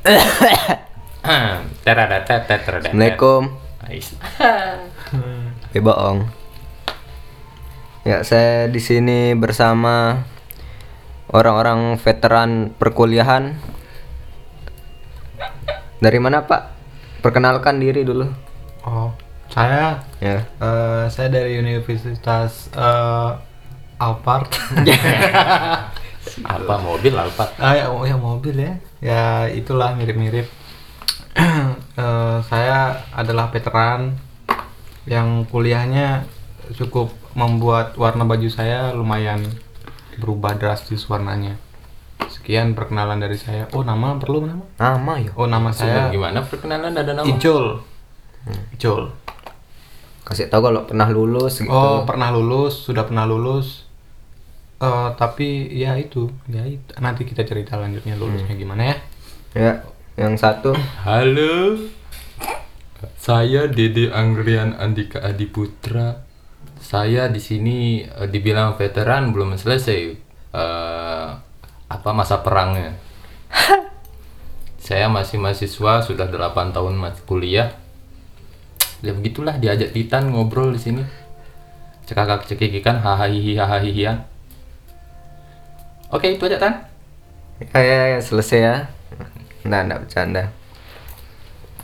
Assalamualaikum. Eh bohong. Ya, saya di sini bersama orang-orang veteran perkuliahan. Dari mana, Pak? Perkenalkan diri dulu. Oh, saya Ya. eh, saya dari Universitas eh, Alphard. Apa mobil Alphard? ah ya, oh, ya mobil ya. Ya itulah mirip-mirip. Eh, saya adalah veteran yang kuliahnya cukup membuat warna baju saya lumayan berubah drastis warnanya. Sekian perkenalan dari saya. Oh, nama perlu nama? Nama ya. Oh, nama saya Gimana perkenalan ada nama? Icul. Icul. Kasih tahu kalau pernah lulus gitu. Oh pernah lulus, sudah pernah lulus. Eh tapi ya itu, ya itu. Nanti kita cerita lanjutnya lulusnya gimana ya. Ya, yang satu. Halo. Saya Dede Anggrian Andika Adiputra. Saya di sini eh, dibilang veteran belum selesai eh, apa masa perangnya. Saya masih mahasiswa, sudah 8 tahun masih kuliah. Ya begitulah diajak Titan ngobrol di sini. Cekakak cekikikan hahaha hahaha. Oke, itu aja Tan. Ya, ya, ya, selesai ya. Nah, enggak bercanda.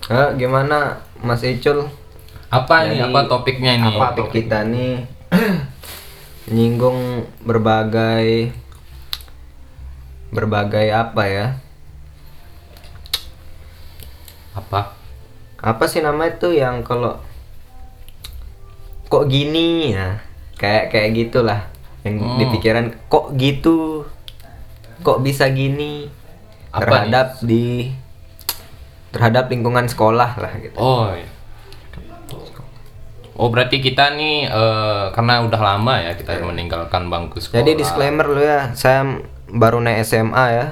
Eh, gimana Mas Icul? Apa nih? Jadi, Apa topiknya ini? apa topik kita nih menyinggung berbagai berbagai apa ya Apa? apa sih nama itu yang kalau kok gini ya kayak kayak gitulah yang Hmm. di pikiran kok gitu kok bisa gini Apa terhadap di terhadap lingkungan sekolah lah gitu Oh. iya. Oh berarti kita nih eh, karena udah lama ya kita meninggalkan bangku sekolah. jadi disclaimer lu ya saya baru naik SMA ya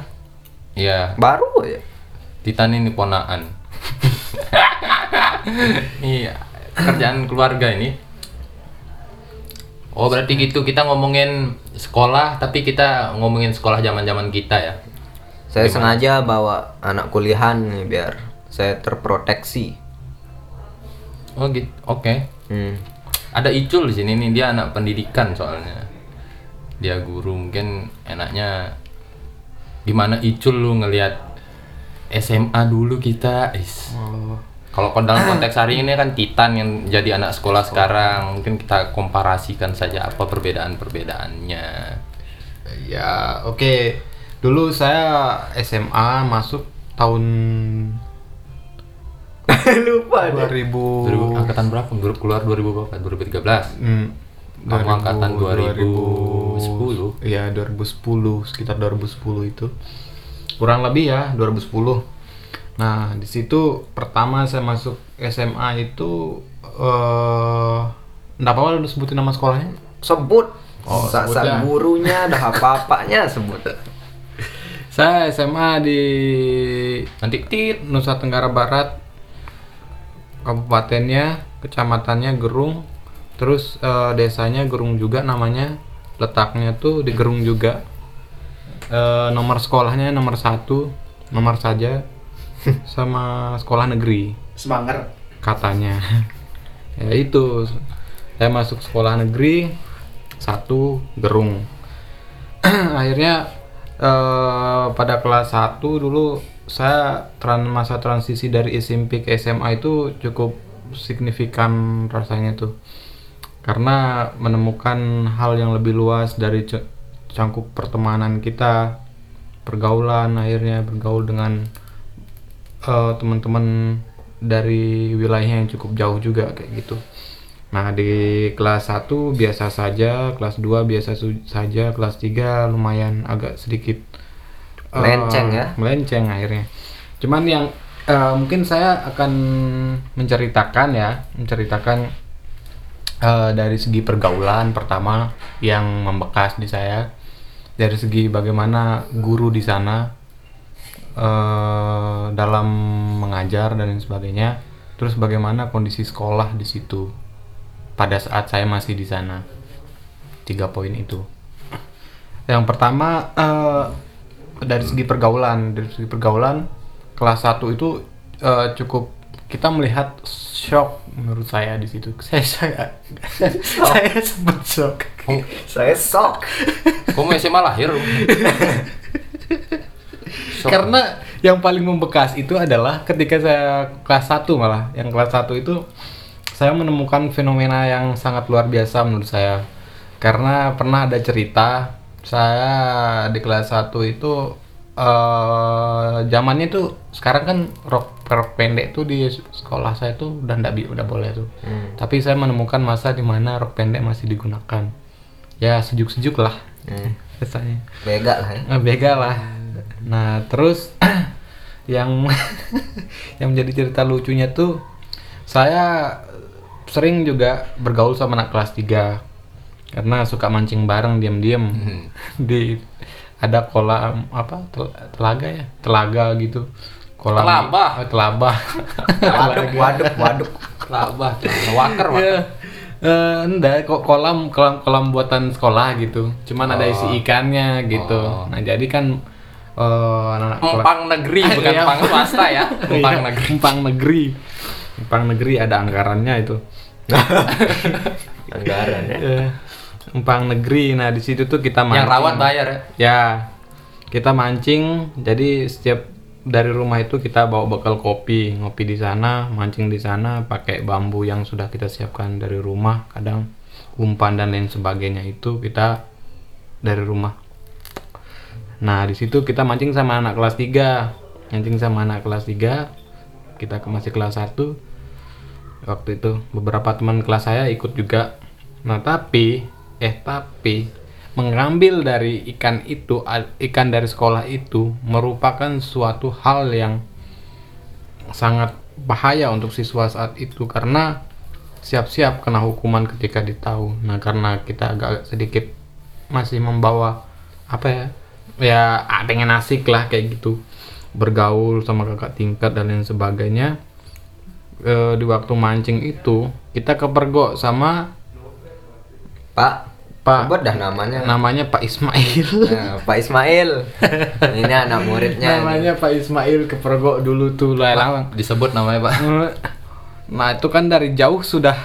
Iya, baru ya Titan ini ponaan. iya, kerjaan keluarga ini. Oh berarti gitu kita ngomongin sekolah tapi kita ngomongin sekolah zaman-zaman kita ya. Saya sengaja bawa anak kuliahan nih biar saya terproteksi. Oh gitu. Oke. Hmm. Ada Icul di sini nih dia anak pendidikan soalnya. Dia guru mungkin enaknya gimana Icul lu ngelihat SMA dulu kita. Is. Oh, Kalau dalam konteks hari ini kan Titan yang jadi anak sekolah sekarang, mungkin kita komparasikan saja apa perbedaan-perbedaannya. ya oke. Dulu saya SMA masuk tahun Lupa 2000 2000 angkatan berapa? Grup keluar 2000 berapa? 2013. Hmm, Kamu angkatan 2010. Iya 2010 sekitar 2010 itu kurang lebih ya 2010. Nah di situ pertama saya masuk SMA itu eh nggak apa-apa lu sebutin nama sekolahnya? Sebut. Oh, Sa- sebut sa- ya. gurunya ada apa-apanya sebut. Saya SMA di Nanti tit. Nusa Tenggara Barat, kabupatennya, kecamatannya Gerung, terus eh, desanya Gerung juga namanya, letaknya tuh di Gerung juga. Eh, nomor sekolahnya nomor satu, nomor saja, sama sekolah negeri Semanggar. katanya. ya itu, saya masuk sekolah negeri satu Gerung. Akhirnya eh, pada kelas 1 dulu saya tran masa transisi dari SMP ke SMA itu cukup signifikan rasanya tuh karena menemukan hal yang lebih luas dari cangkup pertemanan kita pergaulan akhirnya bergaul dengan eh, teman-teman dari wilayah yang cukup jauh juga kayak gitu Nah di kelas 1 biasa saja, kelas 2 biasa saja, kelas 3 lumayan agak sedikit eh, Melenceng ya? Melenceng akhirnya. Cuman yang eh, mungkin saya akan menceritakan ya, menceritakan eh, dari segi pergaulan pertama yang membekas di saya, dari segi bagaimana guru di sana dalam mengajar dan lain sebagainya, terus bagaimana kondisi sekolah di situ pada saat saya masih di sana. Tiga poin itu. Yang pertama eh, dari segi pergaulan, dari segi pergaulan kelas 1 itu eh, cukup kita melihat shock menurut saya di situ. Saya saya saya sempat shock. Oh, Saya sok. kamu SMA lahir Shock. Karena yang paling membekas itu adalah ketika saya kelas 1 malah. Yang kelas 1 itu saya menemukan fenomena yang sangat luar biasa menurut saya. Karena pernah ada cerita saya di kelas 1 itu eh zamannya tuh sekarang kan rok, rok pendek tuh di sekolah saya tuh udah ndak bi- udah boleh tuh. Hmm. Tapi saya menemukan masa di mana rok pendek masih digunakan. Ya sejuk-sejuk lah Hmm. rasanya. Bega lah ya. Bega lah. Nah, terus yang yang menjadi cerita lucunya tuh saya sering juga bergaul sama anak kelas 3 karena suka mancing bareng diam-diam di ada kolam apa tel- telaga ya telaga gitu kolam Telabah. Oh, telabah Waduk, waduk, waduk. Labah, waker waker. Ya, eh, enggak kok kolam kolam kolam buatan sekolah gitu. Cuman ada isi ikannya gitu. Oh. Nah, jadi kan eh, anak-anak Empang negeri bukan Iya. empang swasta ya. Empang Iya, negeri. Empang negeri. Empang negeri ada anggarannya itu. Anggaran ya. Eh, Empang negeri. Nah, di situ tuh kita mancing. Yang rawan bayar ya. Ya. Kita mancing. Jadi setiap dari rumah itu kita bawa bekal kopi, ngopi di sana, mancing di sana, pakai bambu yang sudah kita siapkan dari rumah, kadang umpan dan lain sebagainya itu kita dari rumah. Nah, di situ kita mancing sama anak kelas 3. Mancing sama anak kelas 3. Kita ke masih kelas 1. Waktu itu beberapa teman kelas saya ikut juga. Nah, tapi eh tapi mengambil dari ikan itu ikan dari sekolah itu merupakan suatu hal yang sangat bahaya untuk siswa saat itu karena siap-siap kena hukuman ketika ditahu. Nah, karena kita agak sedikit masih membawa apa ya? Ya, ah, pengen asik lah kayak gitu. Bergaul sama kakak tingkat dan lain sebagainya. Eh, di waktu mancing itu kita kepergok sama Pak, Pak. Sebut dah namanya. namanya Pak Ismail. Nah, Pak Ismail. Ini anak muridnya. namanya Pak Ismail kepergok dulu tuh lah lang- Disebut namanya Pak. Nah itu kan dari jauh sudah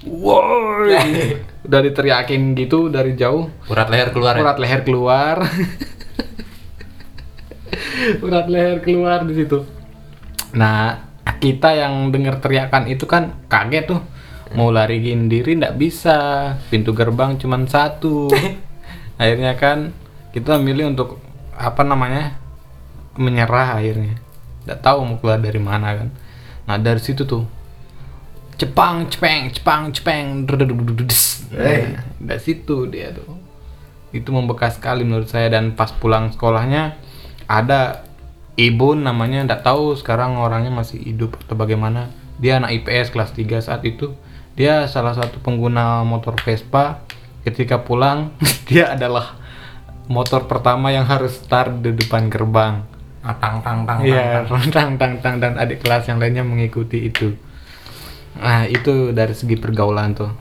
Woi Udah diteriakin gitu dari jauh. Urat leher keluar ya. Urat leher keluar. Urat leher keluar di situ. Nah kita yang dengar teriakan itu kan kaget tuh. Mau lariin diri ndak bisa. Pintu gerbang cuman satu. Akhirnya kan kita milih untuk apa namanya menyerah akhirnya. Nggak tahu mau keluar dari mana kan. Nah dari situ tuh cepang cepeng cepang cepeng drududududus. Eh. Nah, dari situ dia tuh itu membekas sekali menurut saya dan pas pulang sekolahnya ada ibu namanya nggak tahu sekarang orangnya masih hidup atau bagaimana dia anak IPS kelas 3 saat itu dia salah satu pengguna motor Vespa ketika pulang dia adalah motor pertama yang harus start di depan gerbang Ah, tang tang tang. Iya, tang, tang tang tang dan adik kelas yang lainnya mengikuti itu. Nah, itu dari segi pergaulan tuh.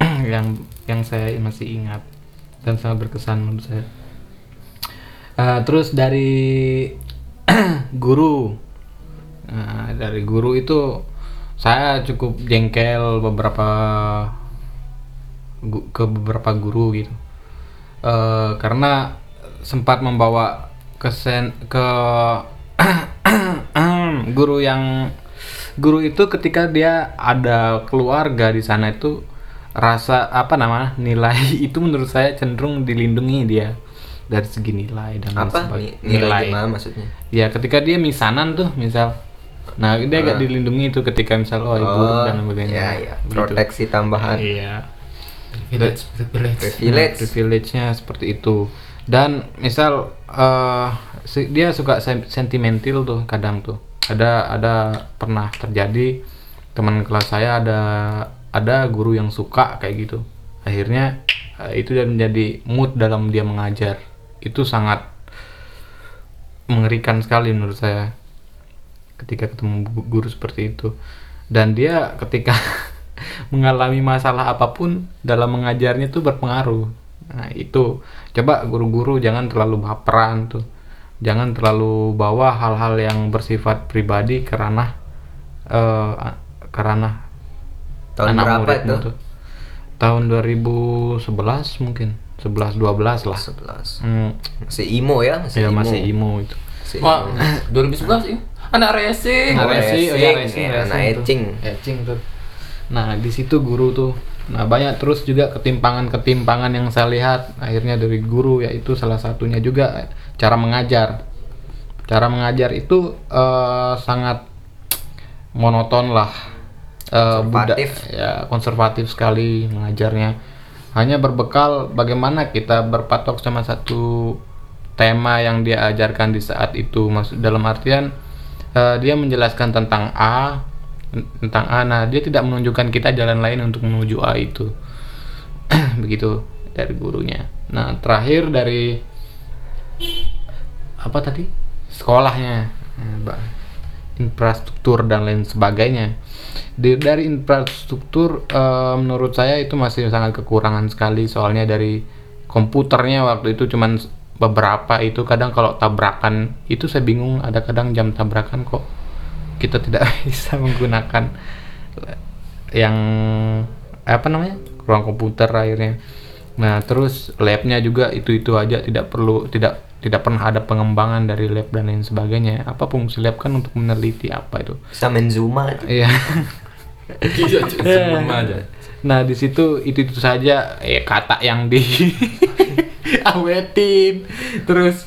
Yang yang saya masih ingat dan sangat berkesan menurut saya. Eh, terus dari guru, Nah, dari guru itu saya cukup jengkel beberapa ke beberapa guru gitu. Eh, karena sempat membawa kesen ke guru yang guru itu ketika dia ada keluarga di sana itu rasa apa nama nilai itu menurut saya cenderung dilindungi dia dari segi nilai dan Apa? sebagainya. Ni- Nilai gimana maksudnya? ya ketika dia misanan tuh misal nah dia agak Ah. dilindungi itu ketika misal oh, ibu dan sebagainya ya, ya. Proteksi tambahan. iya Village, village. Privilege. privilege-nya seperti itu dan misal si- dia suka sen- sentimental tuh kadang tuh ada ada pernah terjadi teman kelas saya ada ada guru yang suka kayak gitu. Akhirnya eh, itu dan menjadi mood dalam dia mengajar. Itu sangat mengerikan sekali menurut saya ketika ketemu gu- guru seperti itu. Dan dia ketika mengalami masalah apa pun dalam mengajarnya itu berpengaruh. Nah, itu. Coba guru-guru jangan terlalu baperan tuh. Jangan terlalu bawa hal-hal yang bersifat pribadi karena eh karena Tahun anak berapa itu? tuh. Tahun 2011 mungkin. 11 12 lah. 11. Hmm, Masih imo ya, masih ya imo. masih imo itu. Masih Wah, imo. 2011 sih. Anak racing. Oh, Nah, racing, oh iya, racing, racing, ya, racing anak tuh. etching. Etching tuh. Nah, di situ guru tuh. Nah, banyak terus juga ketimpangan-ketimpangan yang saya lihat akhirnya dari guru yaitu salah satunya juga cara mengajar. Cara mengajar itu eh, sangat monoton lah. Buda- Konservatif. ya konservatif sekali mengajarnya. Hanya berbekal bagaimana kita berpatok sama satu tema yang dia ajarkan di saat itu. Maksud dalam artian eh, dia menjelaskan tentang A tentang A. Nah, dia tidak menunjukkan kita jalan lain untuk menuju A itu. Begitu dari gurunya. Nah, terakhir dari apa tadi? Sekolahnya. Nah, infrastruktur dan lain sebagainya. Dari infrastruktur eh, menurut saya itu masih sangat kekurangan sekali soalnya dari komputernya waktu itu cuman beberapa itu kadang kalau tabrakan itu saya bingung ada kadang jam tabrakan kok kita tidak bisa menggunakan yang apa namanya ruang komputer akhirnya nah terus labnya juga itu itu aja tidak perlu tidak tidak pernah ada pengembangan dari lab dan lain sebagainya apa fungsi lab kan untuk meneliti apa itu Bisa main Zuma. iya Iya, aja. nah di situ itu itu saja ya kata yang di awetin terus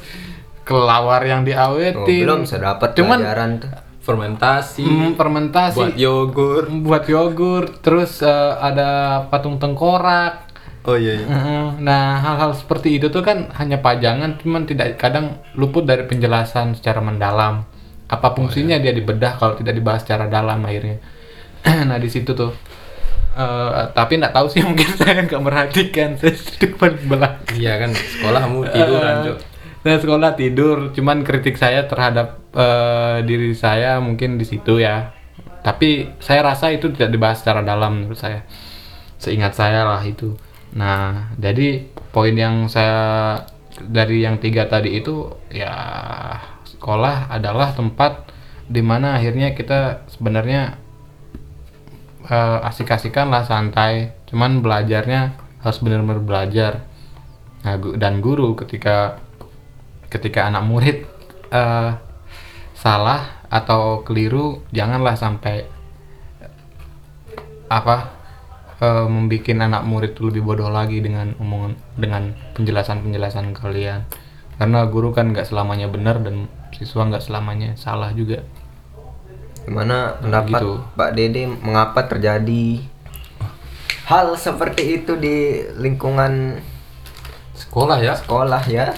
kelawar yang Oh, diawetin belum saya dapat cuman pelajaran tuh. Fermentasi. hmm, fermentasi Buat yogur. buat yogurt terus eh, ada patung tengkorak Oh iya. iya. Mm, Nah, hal-hal seperti itu tuh kan hanya pajangan, cuman tidak kadang luput dari penjelasan secara mendalam. Apa fungsinya dia dibedah kalau tidak dibahas secara dalam akhirnya. nah, di situ tuh. Eh, tapi nggak tahu sih mungkin saya nggak merhatikan saya duduk paling belakang. Iya kan sekolahmu tiduran, Cuk. Nah, sekolah tidur, cuman kritik saya terhadap eh, diri saya mungkin di situ ya. Tapi saya rasa itu tidak dibahas secara dalam menurut saya. Seingat saya lah itu. Nah, jadi poin yang saya dari yang tiga tadi itu ya sekolah adalah tempat di mana akhirnya kita sebenarnya eh, asik-asikan lah santai. Cuman belajarnya harus benar-benar belajar. Nah, dan guru ketika ketika anak murid eh, salah atau keliru janganlah sampai apa eh, membuat anak murid itu lebih bodoh lagi dengan omongan dengan penjelasan penjelasan kalian karena guru kan nggak selamanya benar dan siswa nggak selamanya salah juga Gimana pendapat gitu. Pak Dede mengapa terjadi hal seperti itu di lingkungan Sekolah ya. sekolah ya?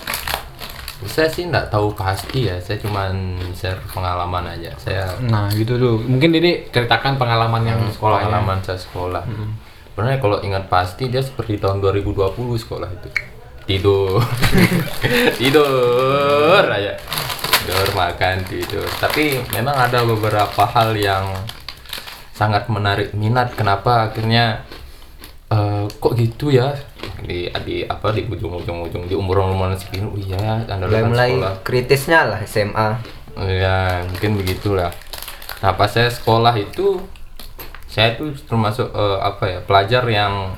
Saya sih nggak tahu pasti ya. Saya cuman share pengalaman aja. Saya nah gitu tuh mungkin Dede ceritakan pengalaman yang di sekolah pengalaman saya sekolah. Sebenarnya kalau ingat pasti dia seperti tahun 2020 sekolah itu. Tidur. tidur aja. Tidur makan tidur. Tapi memang ada beberapa hal yang sangat menarik minat kenapa akhirnya eh, kok gitu ya? Di di apa di ujung-ujung ujung di umur umur segini oh iya anda Mulai mulai sekolah. kritisnya lah SMA. ya mungkin begitulah. Nah pas saya sekolah itu saya itu termasuk eh, apa ya pelajar yang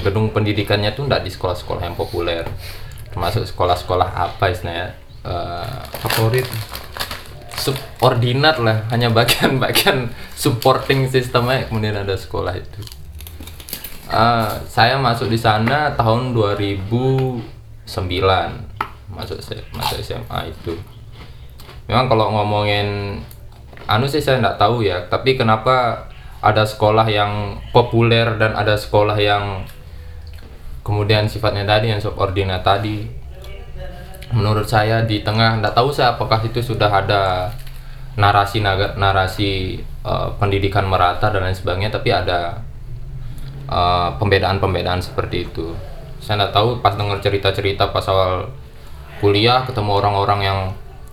gedung pendidikannya tuh enggak di sekolah-sekolah yang populer. Termasuk sekolah-sekolah apa istilahnya eh, favorit. Subordinat lah hanya bagian-bagian supporting sistemnya kemudian ada sekolah itu Ah, saya masuk di sana tahun 2009 masuk masuk SMA itu. Memang kalau ngomongin anu sih saya nggak tahu ya tapi kenapa ada sekolah yang populer dan ada sekolah yang kemudian sifatnya tadi yang subordinat tadi? Menurut saya di tengah nggak tahu saya apakah itu sudah ada narasi narasi eh, pendidikan merata dan lain sebagainya tapi ada eh, pembedaan-pembedaan seperti itu. Saya nggak tahu pas dengar cerita-cerita pas awal kuliah ketemu orang-orang yang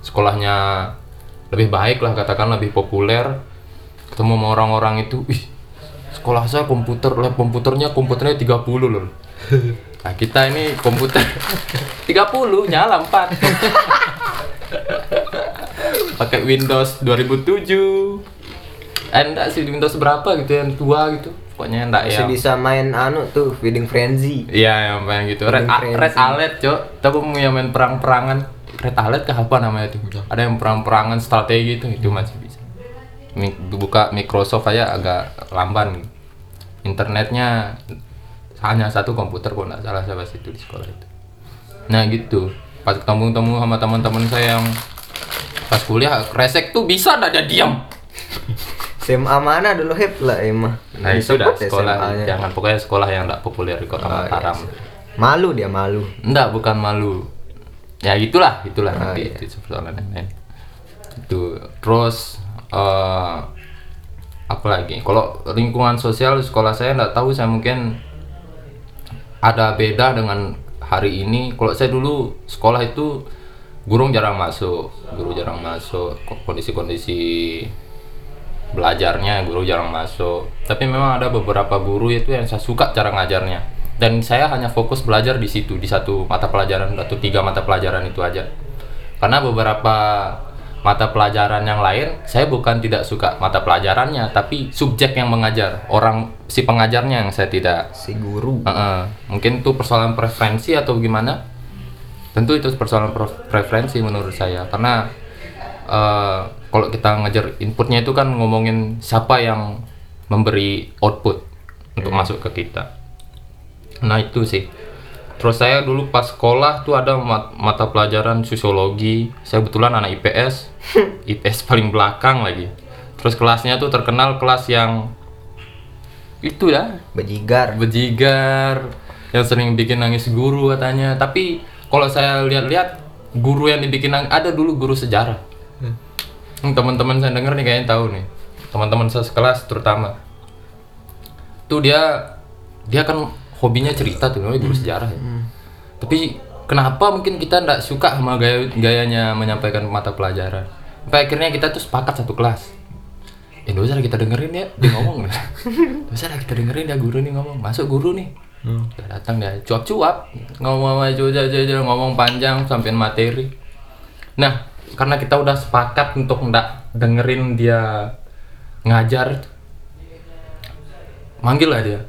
sekolahnya lebih baik lah katakan lebih populer ketemu sama orang-orang itu ih sekolah saya komputer lab komputernya komputernya 30 loh. Nah kita ini komputer 30 nyala 4 pakai Windows 2007 eh enggak sih Windows berapa gitu yang tua gitu pokoknya enggak ya bisa main anu tuh feeding frenzy. Iya, yang main gitu. Red, Feeding A- frenzy. Red Alert, Cok. Tapi mau yang main perang-perangan. Red Alert kah apa namanya itu? Ada yang perang-perangan strategi itu, itu masih bisa. Buka Microsoft aja agak lamban. Internetnya hanya satu komputer kok nggak salah saya itu di sekolah itu. Nah gitu. Pas ketemu-temu sama teman-teman saya yang pas kuliah resek tuh bisa ada diam. SMA mana dulu hip lah emang. Nah itu udah sekolah, jangan pokoknya sekolah yang nggak populer di kota Oh, iya Mataram. sih. Malu dia malu. Enggak, bukan malu. Ya itulah, itulah Ah, nanti iya. itu persoalan yang lain. Itu terus eh apa lagi? Kalau lingkungan sosial sekolah saya enggak tahu saya mungkin ada beda dengan hari ini. Kalau saya dulu sekolah itu guru jarang masuk, guru jarang masuk, ko- kondisi-kondisi belajarnya guru jarang masuk. Tapi memang ada beberapa guru itu yang saya suka cara ngajarnya. Dan saya hanya fokus belajar di situ di satu mata pelajaran atau tiga mata pelajaran itu aja. Karena beberapa mata pelajaran yang lain saya bukan tidak suka mata pelajarannya tapi subjek yang mengajar orang si pengajarnya yang saya tidak. Si guru. Heeh. mungkin itu persoalan preferensi atau gimana? Tentu itu persoalan pre- preferensi menurut saya. Karena eh, kalau kita ngajar inputnya itu kan ngomongin siapa yang memberi output untuk masuk ke kita. Nah itu sih. Terus saya dulu pas sekolah tuh ada mat- mata pelajaran sosiologi. Saya kebetulan anak IPS IPS paling belakang lagi. Terus kelasnya tuh terkenal kelas yang itu ya. Bejigar. bejigar yang sering bikin nangis guru katanya. Tapi kalau saya lihat-lihat guru yang dibikin nangis ada dulu guru sejarah. Hmm, teman-teman saya denger nih kayaknya tahu nih. Teman-teman saya sekelas terutama. Tuh dia dia kan hobinya cerita tuh namanya guru sejarah ya. tapi kenapa mungkin kita nggak suka sama gaya gayanya menyampaikan mata pelajaran? Sampai akhirnya kita tuh sepakat satu kelas. Eh, lah kita dengerin ya dia ngomong. Lah kita dengerin ya guru nih ngomong. Masuk guru nih. Udah datang dia cuap-cuap. Ngomong aja aja ngomong panjang sampein materi. Nah karena kita udah sepakat untuk nggak dengerin dia ngajar. Manggil lah dia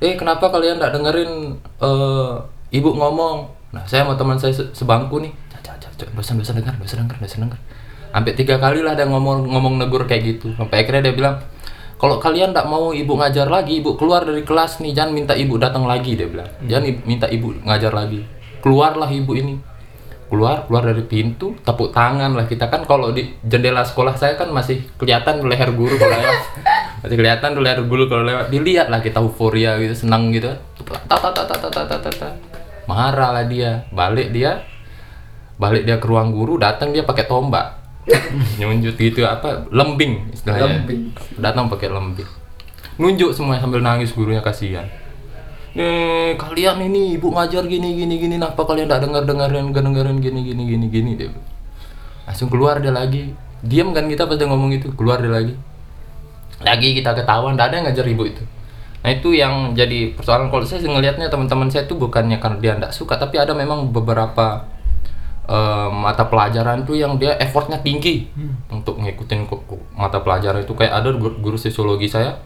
eh kenapa kalian nggak dengerin eh, ibu ngomong? Nah saya sama teman saya se- sebangku nih. Dosen dosen dengar dosen dengar dosen dengar. Sampai tiga kali lah dia ngomong ngomong negur kayak gitu. Sampai akhirnya dia bilang kalau kalian nggak mau ibu ngajar lagi ibu keluar dari kelas nih jangan minta ibu datang lagi dia bilang. Jangan i- minta ibu ngajar lagi. Keluarlah ibu ini keluar keluar dari pintu tepuk tangan lah kita. Kan kalau di jendela sekolah saya kan masih kelihatan leher guru kalau lewat. Masih kelihatan leher guru kalau lewat. Dilihat lah kita euforia gitu senang gitu. Ta ta ta ta ta ta ta ta marah lah dia. Balik dia balik dia ke ruang guru datang dia pakai tombak. Nyunjuk gitu apa lembing istilahnya. Datang pakai lembing. Nunjuk semua sambil nangis gurunya kasihan nih kalian ini ibu ngajar gini gini gini kenapa kalian tidak dengar dengerin dengerin gini gini gini gini dia langsung keluar dia lagi. Diam kan kita pas dia ngomong itu? Keluar dia lagi. Lagi kita ketahuan tidak ada yang ngajar ibu itu. Nah itu yang jadi persoalan. Kalau saya ngelihatnya teman-teman saya itu bukannya karena dia tidak suka tapi ada memang beberapa eh, mata pelajaran tuh yang dia effortnya tinggi untuk ngikutin ku- ku- mata pelajaran itu. Kayak ada guru, guru sosiologi saya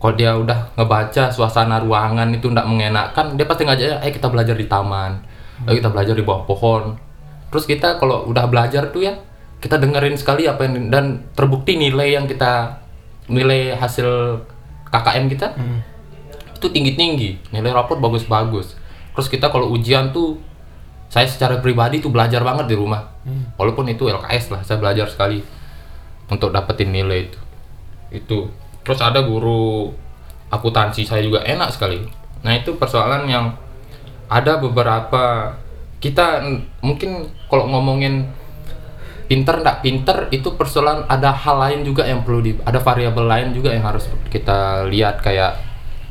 kalau dia udah ngebaca suasana ruangan itu tidak mengenakan dia pasti ngajak ayo kita belajar di taman. Ayo kita belajar di bawah pohon. Terus kita kalau udah belajar tuh ya kita dengerin sekali apa yang dan terbukti nilai yang kita nilai hasil KKM kita itu tinggi-tinggi nilai raport bagus-bagus. Terus kita kalau ujian tuh saya secara pribadi tuh belajar banget di rumah. Walaupun itu LKS lah saya belajar sekali untuk dapetin nilai itu. Itu terus ada guru akuntansi saya juga enak sekali. Nah itu persoalan yang ada beberapa kita mungkin kalau ngomongin pinter ndak pinter itu persoalan ada hal lain juga yang perlu di ada variabel lain juga yang harus kita lihat kayak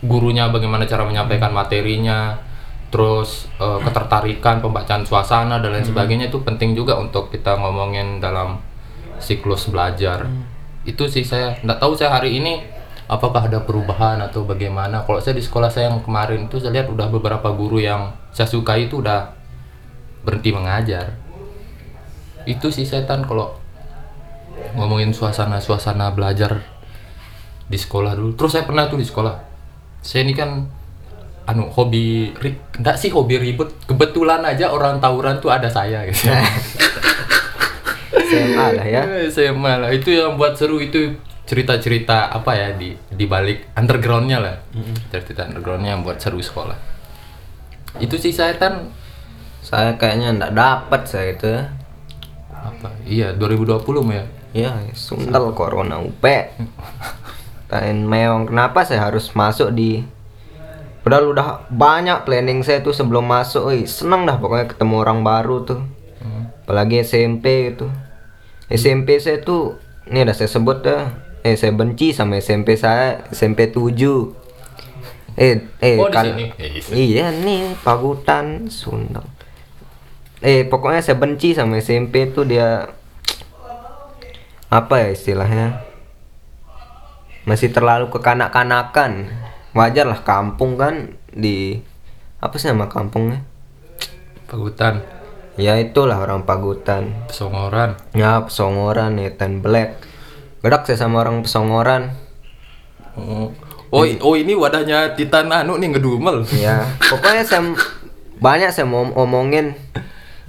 gurunya bagaimana cara menyampaikan materinya terus eh, ketertarikan pembacaan suasana dan lain sebagainya itu penting juga untuk kita ngomongin dalam siklus belajar itu sih saya nggak tahu saya hari ini apakah ada perubahan atau bagaimana. Kalau saya di sekolah saya yang kemarin itu saya lihat udah beberapa guru yang saya sukai itu udah berhenti mengajar. Itu sih setan kalau ngomongin suasana-suasana belajar di sekolah dulu. Terus saya pernah tuh di sekolah saya ini kan anu hobi enggak sih hobi ribut kebetulan aja orang tawuran tuh ada saya gitu SMA lah ya. SMA lah. Itu yang buat seru itu cerita-cerita apa ya di di balik undergroundnya lah. Cerita undergroundnya yang buat seru sekolah. Itu sih saya kan saya kayaknya ndak dapat saya itu. Apa? Iya 2020 ya? Ya sundel corona UP Tain meong kenapa saya harus masuk di Padahal udah banyak planning saya tuh sebelum masuk, Oi, seneng dah pokoknya ketemu orang baru tuh. Apalagi SMP gitu. SMP saya tuh, ini udah saya sebut dah. Eh saya benci sama SMP saya, SMP 7 Eh, eh Oh, kal-? Eh, isi. Iya nih, Pagutan, Sundel. Eh pokoknya saya benci sama SMP tuh dia apa ya istilahnya masih terlalu kekanak-kanakan wajar lah kampung kan di apa sih nama kampungnya Pagutan ya itulah orang Pagutan. Pesongoran. Ya Pesongoran Ten Black. Gedak saya sama orang Pesongoran. Oh. Oh, oh ini wadahnya Titan anu nih ngedumel. Ya pokoknya saya banyak saya mau omongin.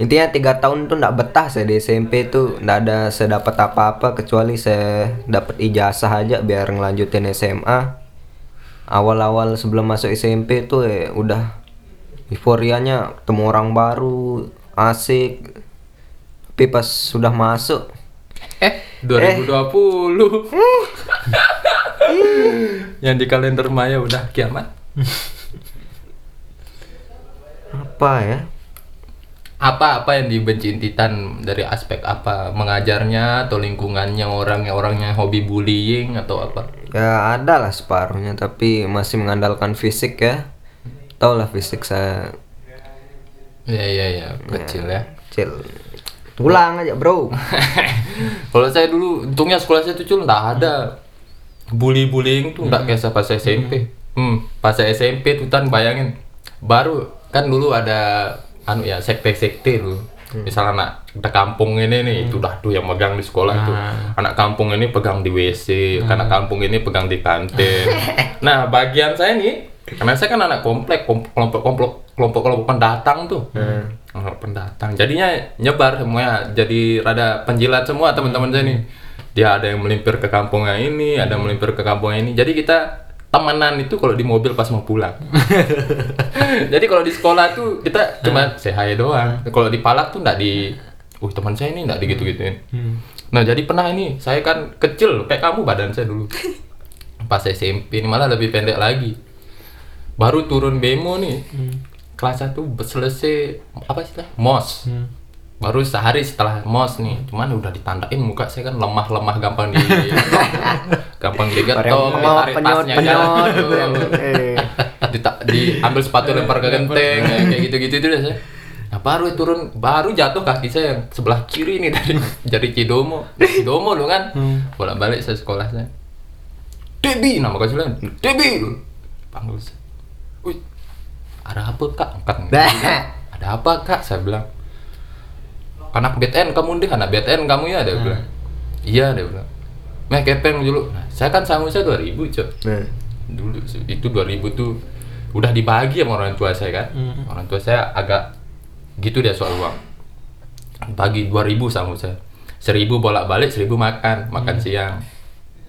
Intinya tiga tahun tuh ndak betah saya di SMP tuh. Ndak ada saya dapat apa-apa kecuali saya dapat ijazah aja biar ngelanjutin SMA awal-awal sebelum masuk SMP tuh ya udah euforianya ketemu orang baru asik. Tapi pas sudah masuk. Eh 2020 yang di kalender Maya udah kiamat. Apa ya? Apa-apa yang dibenciin Titan dari aspek apa? Mengajarnya atau lingkungannya orangnya orangnya hobi bullying atau apa? Ya ada lah separuhnya tapi masih mengandalkan fisik ya. Tau lah fisik saya ya ya ya kecil ya. Kecil. Tulang aja bro. Kalau saya dulu untungnya sekolah saya tuh cul nggak ada. Bully bullying tuh nggak kayak pas SMP hmm. Pas saya SMP tuh tan bayangin. Baru kan dulu ada anu ya sekte-sekte dulu. Misalnya anak kampung ini nih itu dah tuh yang megang di sekolah itu anak kampung ini pegang di WC anak kampung ini pegang di kantin. Nah bagian saya nih karena saya kan anak komplek kom- kelompok kelompok kelompok kelompok pendatang tuh. Kelompok pendatang. Jadinya nyebar semuanya jadi rada penjilat semua teman-teman saya nih. Dia ada yang melimpir ke kampungnya ini ada yang melimpir ke kampungnya ini. Jadi kita temenan itu kalau di mobil pas mau pulang. Jadi kalau di sekolah tuh kita cuma say hi doang. Kalau di palak tuh nggak di uh teman saya ini nggak digitu gituin nah jadi pernah ini saya kan kecil kayak kamu badan saya dulu. Pas SMP ini malah lebih pendek lagi baru turun bemo nih. Kelas 1 selesai apa sih mos. Baru sehari setelah mos nih. Cuman udah ditandain muka saya kan lemah-lemah gampang di gampang digetok ditarik tasnya jalan. gitu eh. Dita- diambil sepatu lempar ke genteng ya, kayak gitu-gitu itu deh saya nah baru turun baru jatuh kaki saya yang sebelah kiri nih dari dari Cidomo. Cidomo lo kan. Bolak balik saya sekolah saya. Debi nama kecilnya Debi. Panggil saya ada apa kak? Angkat. Ada apa kak? Saya bilang anak BTN kamu deh anak BTN kamu ya dia bilang. Iya dia bilang. Meh kepeng dulu. Nah, saya kan sangu saya 2000 cok. Nah, dulu itu 2000 tuh udah dibagi sama orang tua saya kan. Orang tua saya agak gitu dia soal uang. Bagi 2000 sama saya. 1000 bolak balik 1000 makan makan siang.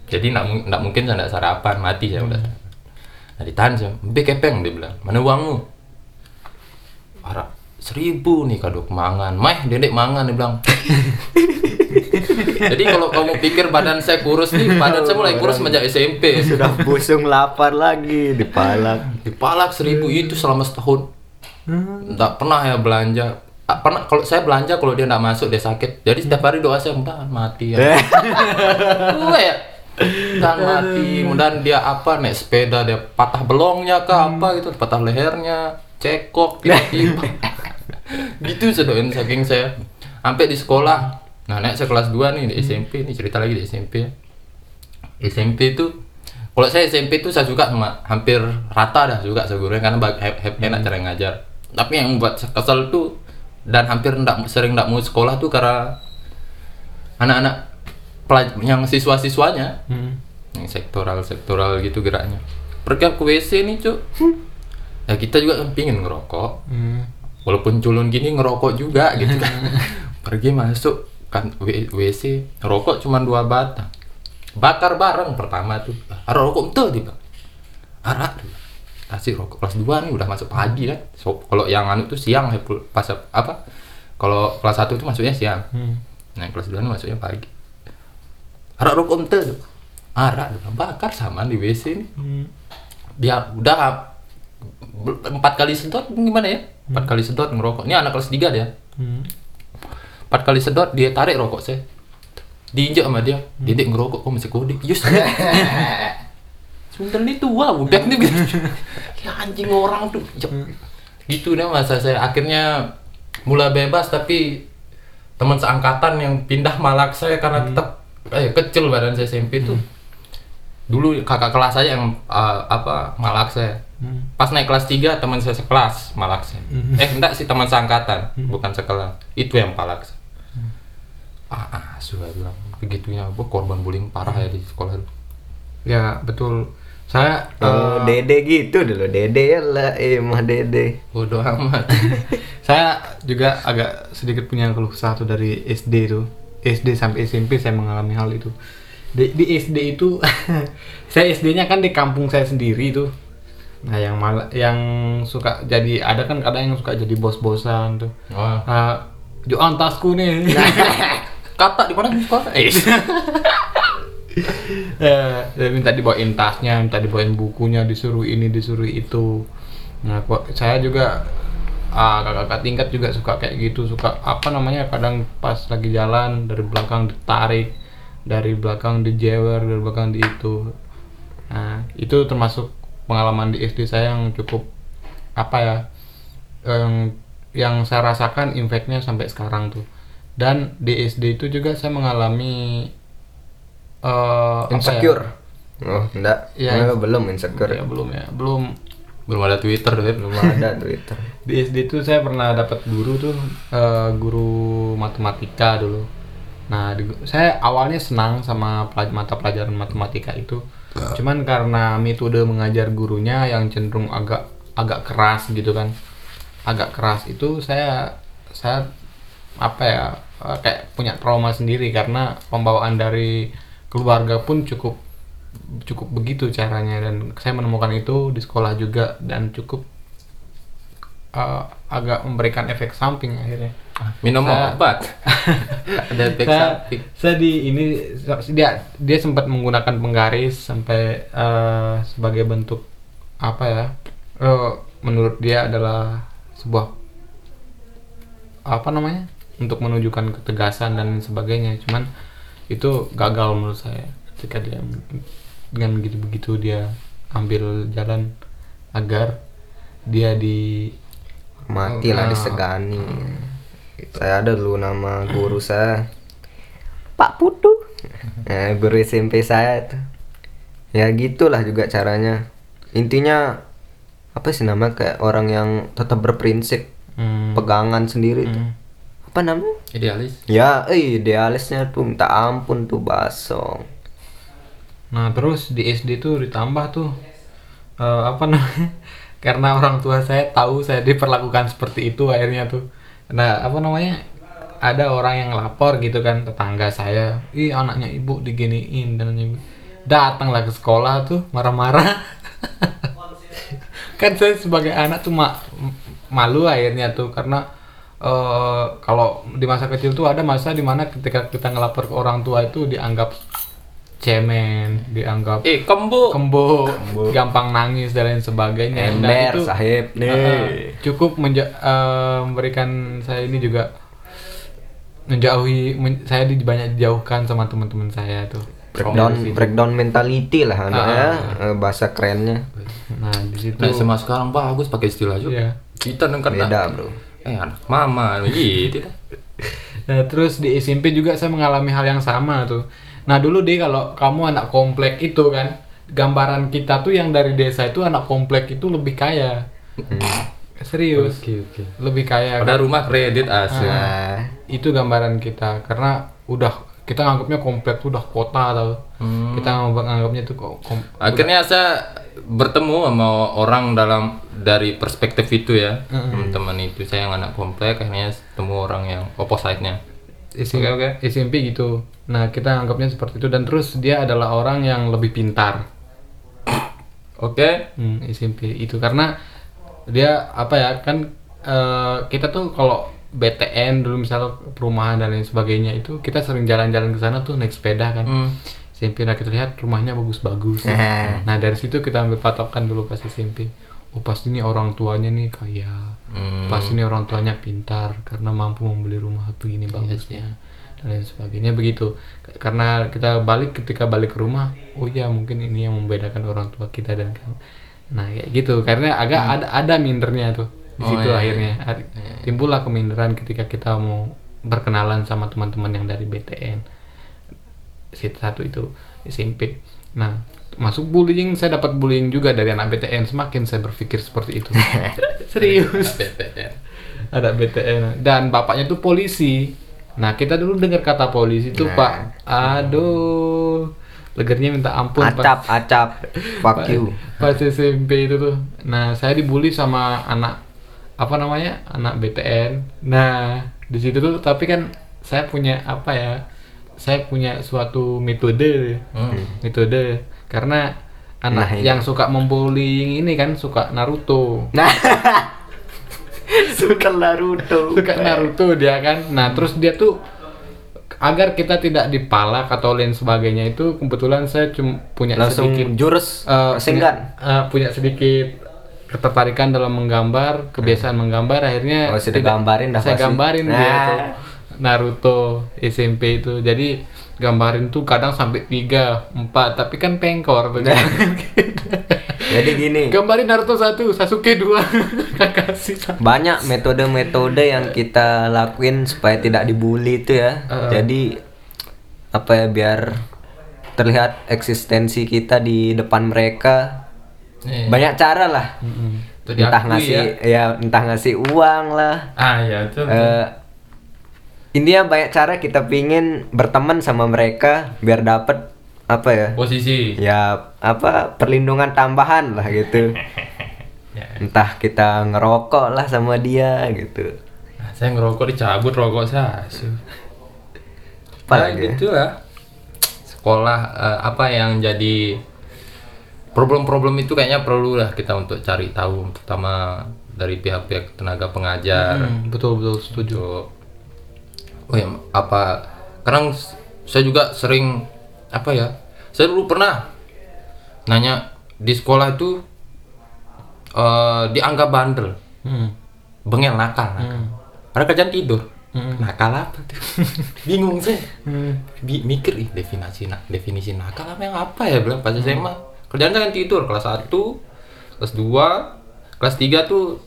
Jadi nggak mu- nggak mungkin saya nggak sarapan mati saya udah nah ditahan saya "Mbe kepeng dia bilang. Mana uangmu? Parah. Seribu nih kado mangan. Mah dedek mangan dia bilang. Jadi kalau kamu pikir badan saya kurus nih badan saya mulai kurus sejak SMP sudah busung lapar lagi di palak dipalak seribu itu selama setahun. Nggak pernah ya belanja. Ah, pernah kalau saya belanja kalau dia nggak masuk dia sakit. Jadi setiap hari doa saya mati ya. Gue ya mudahan mati mudahan dia apa naik sepeda dia patah belongnya ke apa gitu patah lehernya cekok tiba-tiba. Gitu saya doain saking saya. Sampai di sekolah. Nah naik saya kelas 2 nih di SMP ini cerita lagi di SMP ya. SMP itu kalau saya SMP tuh saya suka sama hampir rata dah saya gurunya karena bag- he- he- enak cara ngajar. Tapi yang buat kesel tuh dan hampir ndak sering ndak mau sekolah tuh karena anak-anak yang siswa-siswanya. Hmm. yang sektoral sektoral gitu geraknya. Pergi ke WC nih cuk. Ya kita juga pingin ngerokok. Hmm. walaupun culun gini ngerokok juga gitu kan. Pergi masuk kan WC rokok cuma dua batang. Bakar bareng pertama tuh. Ada rokok entuh tiba arak kasih rokok. Kelas 2 nih udah masuk pagi kan so, kalau yang anu tuh siang ya, pas apa? Kalau kelas 1 tuh masuknya siang. Hmm. nah kelas 2 nih masuknya pagi arak rokok tuh arak bakar sama di WC nih Hmm. dia udah empat kali sedot gimana ya? Empat kali sedot ngerokok. Ini anak kelas tiga dia. Hmm. empat kali sedot dia tarik rokok saya. Diinjak sama dia. Didik ngerokok kok masih kode yus sebenarnya tua udah nih ya anjing orang tuh Jep. gitu deh masa saya. Akhirnya mulai bebas tapi teman seangkatan yang pindah malak saya karena tetap eh, kecil badan saya SMP tuh dulu kakak kelas saya yang uh, apa malak saya. Hmm. pas naik kelas 3 teman saya sekelas malak saya. Eh enggak sih teman seangkatan bukan sekelas. Itu yang palak saya. Ah, ah sudah bilang begitunya gua korban bullying parah ya di sekolah Ya betul. Saya Oh, eh, dede gitu dulu dede ya lah eh mah dede. Bodoh amat. Saya juga agak sedikit punya keluh kesah tuh dari SD tuh. SD sampai SMP saya mengalami hal itu. Di, di SD itu saya SD-nya kan di kampung saya sendiri tuh. Nah, yang mal yang suka jadi ada kan kadang yang suka jadi bos-bosan tuh. Wah. Ah, Joan tasku nih. kata di mana sekolah eh Eh, minta dibawain tasnya, minta dibawain bukunya, disuruh ini, disuruh itu. Nah, kok saya juga ah, kakak-kakak tingkat juga suka kayak gitu, suka apa namanya? Kadang pas lagi jalan dari belakang ditarik, dari belakang dijewer, dari belakang di itu. Nah, itu termasuk pengalaman di SD saya yang cukup apa ya? Yang yang saya rasakan impactnya sampai sekarang tuh. Dan di SD itu juga saya mengalami eh apa ya? insecure oh enggak Eh, belum insecure Ya, belum ya, belum. Belum ada Twitter deh belum ada Twitter Di SD itu saya pernah dapat guru tuh, eh, guru matematika dulu. Nah, di- saya awalnya senang sama pelaj- mata pelajaran matematika itu. Cuman karena metode mengajar gurunya yang cenderung agak agak keras gitu kan. Agak keras itu saya saya apa ya eh, kayak punya trauma sendiri karena pembawaan dari keluarga pun cukup cukup begitu caranya dan saya menemukan itu di sekolah juga dan cukup eh, agak memberikan efek samping akhirnya. minum Saya- obat ada efek saya, samping saya di ini dia dia sempat menggunakan penggaris sampai eh, sebagai bentuk apa ya? eh, menurut dia adalah sebuah apa namanya? untuk menunjukkan ketegasan dan sebagainya. Cuman itu gagal menurut saya ketika dia dengan begitu-begitu dia ambil jalan agar dia di mati lah Ah. disegani. Saya ada dulu nama guru saya. Pak Putu. Eh, guru SMP saya itu. Ya gitulah juga caranya. Intinya apa sih nama kayak orang yang tetap berprinsip Hmm. pegangan sendiri tuh Hmm. apa namanya? Idealis. Ya eh idealisnya tuh minta ampun tuh basong Nah terus di SD tuh ditambah tuh eh, apa namanya? Karena orang tua saya tahu saya diperlakukan seperti itu akhirnya tuh. Nah apa namanya? Ada orang yang lapor gitu kan tetangga saya, ih anaknya ibu diginiin dan datanglah ke sekolah tuh marah-marah. kan saya sebagai anak tuh ma- malu akhirnya tuh karena eh, kalau di masa kecil tuh ada masa di mana ketika kita ngelapor ke orang tua itu dianggap cemen, dianggap eh kembu kembo, gampang nangis dan lain sebagainya. Dan ember itu sahib nih eh, cukup menja- eh, memberikan saya ini juga menjauhi men- saya di, banyak dijauhkan sama teman-teman saya tuh. breakdown breakdown mentality lah anaknya Ah. eh, bahasa kerennya Nah di situ. nah SMA sekarang bagus pakai istilah juga Iya. kita kan kena beda bro eh anak mama gitu. Nah, terus di SMP juga saya mengalami hal yang sama tuh. Nah, dulu deh kalau kamu anak komplek itu kan, gambaran kita tuh yang dari desa itu anak komplek itu lebih kaya. Serius. Oke oke. lebih kaya Pada rumah kredit asli. Nah, itu gambaran kita. Karena udah kita nganggapnya komplek tuh udah kota tau. Kita nganggap- nganggapnya tuh kok kom- Akhirnya saya bertemu sama orang dalam dari perspektif itu ya teman-teman itu. Saya yang anak komplek akhirnya ketemu orang yang opposite-nya. SMP, oke. SMP gitu. Nah, kita anggapnya seperti itu dan terus dia adalah orang yang lebih pintar. Oke. Hmm, SMP itu karena dia apa ya kan eh, kita tuh kalau BTN dulu misalnya perumahan dan lain sebagainya itu kita sering jalan-jalan ke sana tuh naik sepeda kan. Hmm. SMP nah kita lihat rumahnya bagus-bagus. Nah. nah, dari situ kita ambil patokan dulu pas SMP. Oh, pasti ini orang tuanya nih kaya. Hmm. Pasti ini orang tuanya pintar karena mampu membeli rumah begini bagusnya dan lain sebagainya begitu. Karena kita balik ketika balik ke rumah, oh ya mungkin ini yang membedakan orang tua kita dan kamu. Nah, kayak gitu. Karena agak ada ada mindernya tuh di Hmm. Oh, situ iya, akhirnya. Ad- Timbullah keminderan ketika kita mau berkenalan sama teman-teman yang dari BTN situ satu itu SMP. Nah, masuk bullying saya dapat bullying juga dari anak BTN. Semakin saya berpikir seperti itu. Serius. BTN. Ada BTN dan bapaknya tuh polisi. Nah, kita dulu dengar kata polisi tuh, Nah. Pak. Aduh. Legernya minta ampun, Pak. acap, acap. Fuck you. Pas SMP itu tuh. Nah, saya dibully sama anak apa namanya? Anak BTN. Nah, di situ tuh tapi kan saya punya apa ya? Saya punya suatu metode. Hmm. Metode karena anak Nah, yang suka membullying ini kan suka Naruto. Nah. Suka Naruto. suka Naruto dia kan. Nah, terus dia tuh agar kita tidak dipalak atau lain sebagainya itu kebetulan saya cuma punya Langsung sedikit jurus singkat. punya, eh, punya sedikit ketertarikan dalam menggambar, kebiasaan menggambar akhirnya Oh, sudah gambarin dah saya pasti. gambarin dia Nah. tuh Naruto SMP itu. Jadi gambarin tuh kadang sampai 3, 4, tapi kan pengkor tuh. Jadi gini, gambarin Naruto satu, Sasuke dua, Kakashi satu. banyak metode-metode yang kita lakuin supaya tidak dibully itu ya. Uh-uh. Jadi apa ya biar terlihat eksistensi kita di depan mereka. Iya. Banyak cara lah. Itu Entah diakui ngasih ya. entah ngasih uang lah. Ah ya itu. Eh intinya banyak cara kita pingin berteman sama mereka biar dapat apa ya? Posisi. Ya apa perlindungan tambahan lah gitu. Ya. Entah kita ngerokok lah sama dia gitu. Nah, saya ngerokok dicabut rokok saya. Apa Ya, ya? gitu lah. Sekolah eh, apa yang jadi problem-problem itu kayaknya perlu lah kita untuk cari tahu terutama dari pihak-pihak tenaga pengajar. Hmm, betul betul setuju. Untuk oh ya apa kadang saya juga sering apa ya saya dulu pernah nanya di sekolah itu eh dianggap bandel. Hmm. bengel nakal, nakal. padahal kerjaan tidur. Nakal apa tuh? Bingung saya. Bi- mikir ih definisi nak definisi nakal apa yang apa ya? Bilang pas SMA kerjaan kan tidur kelas 1 kelas 2 kelas 3 tuh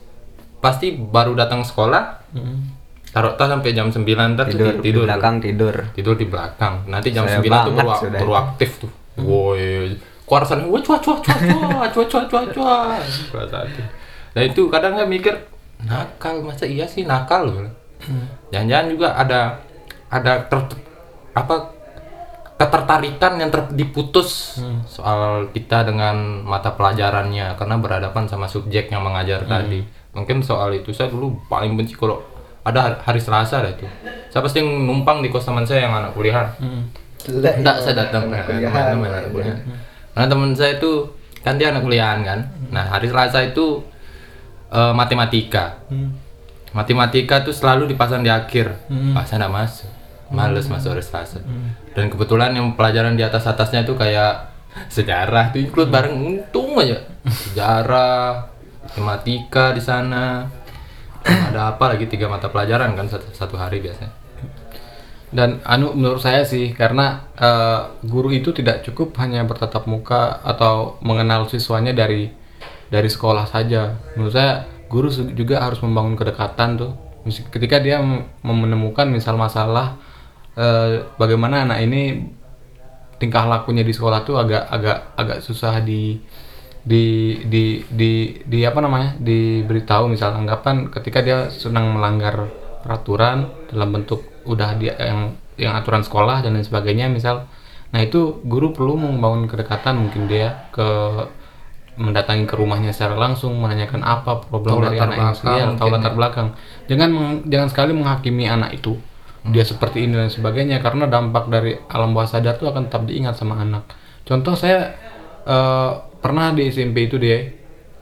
pasti baru datang sekolah. Hmm. Taruh tas sampai jam 9 ntar tuh Tidur, ti- di tidur. belakang tidur. tidur di belakang. Nanti jam Saya 9 tuh baru, sudah. baru aktif tuh. Woi. Keluar sana wah cuah cuah cuah cuah cuah cuah cuah satu nah itu kadang saya mikir nakal masa iya sih nakal? Loh jangan-jangan juga ada ada ter, apa ketertarikan yang ter, diputus soal kita dengan mata pelajarannya. Karena berhadapan sama subjek yang mengajar tadi. Mungkin soal itu saya dulu paling benci kalau ada hari- Selasa dah itu saya pasti numpang di kos teman saya yang anak kuliah Enggak, saya datang nah, teman-teman anak kuliah. Karena teman saya itu kan dia anak kuliahan kan. Nah, hari Selasa itu eh, matematika. Matematika tuh selalu dipasang di akhir. Pak saya enggak masuk. Males masuk hari Selasa. Dan kebetulan yang pelajaran di atas-atasnya itu kayak sejarah tuh include bareng untung aja. Sejarah, matematika di sana. Ada apa lagi tiga mata pelajaran kan satu, satu hari biasanya. Dan anu menurut saya sih karena eh, guru itu tidak cukup hanya bertatap muka atau mengenal siswanya dari dari sekolah saja. Menurut saya guru juga harus membangun kedekatan tuh. Ketika dia menemukan misal masalah eh, bagaimana anak ini tingkah lakunya di sekolah tuh agak agak agak susah di di di di di apa namanya diberitahu misal anggapan ketika dia sedang melanggar peraturan dalam bentuk udah dia yang yang aturan sekolah dan lain sebagainya misal. Nah itu guru perlu membangun kedekatan mungkin dia ke mendatangi ke rumahnya secara langsung menanyakan apa problem Tahu dari anak belakang Iya, tahu latar belakang. Jangan meng- jangan sekali menghakimi anak itu. Dia seperti ini dan sebagainya karena dampak dari alam bawah sadar itu akan tetap diingat sama anak. Contoh saya eh, pernah di SMP itu dia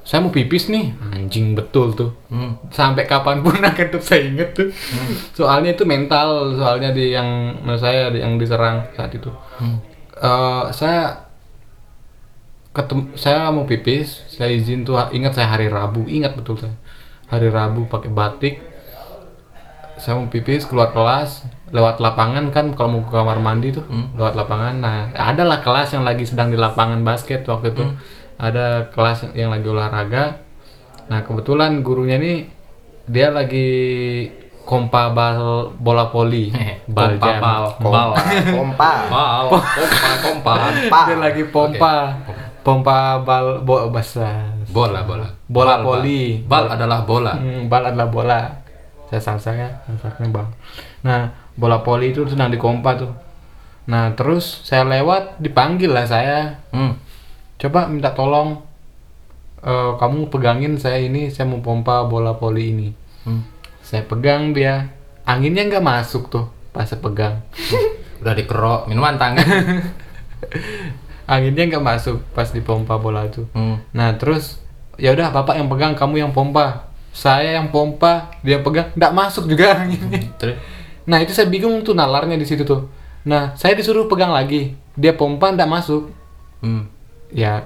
saya mau pipis nih. Anjing betul tuh. Hmm. sampai kapan pun akan tetap saya inget tuh. Soalnya itu mental soalnya di yang menurut saya di- yang diserang saat itu. Hmm. Eh, saya ketemu saya mau pipis saya izin tuh ingat saya hari Rabu ingat betul saya. Hari Rabu pakai batik saya mau pipis keluar kelas lewat lapangan kan kalau mau ke kamar mandi tuh lewat lapangan nah adalah kelas yang lagi sedang di lapangan basket waktu itu ada kelas yang lagi olahraga nah kebetulan gurunya nih dia lagi kompa bal bola poli bal Kompa jam bal. Bal. Pompa. Bal. Kompa, kompa. Pompa. dia lagi pompa pompa bal bo bahasa Bola, bola. Bola Bal, poli. Bal, Bal adalah bola. Hmm, bal adalah bola saya salsanya salsanya bang nah bola poli itu sedang di kompa tuh. Nah terus saya lewat dipanggil lah saya. Hmm. coba minta tolong eh, kamu pegangin saya ini saya mau pompa bola poli ini. Hmm. saya pegang dia anginnya nggak masuk tuh pas saya pegang. Udah dikerok, minuman tangan. anginnya nggak masuk pas dipompa bola itu Hmm. Nah terus ya udah bapak yang pegang kamu yang pompa. Saya yang pompa dia pegang. Nggak masuk juga anginnya. Terus nah itu saya bingung tuh nalarnya di situ tuh. Nah saya disuruh pegang lagi. Dia pompa nggak masuk. Hmm. ya.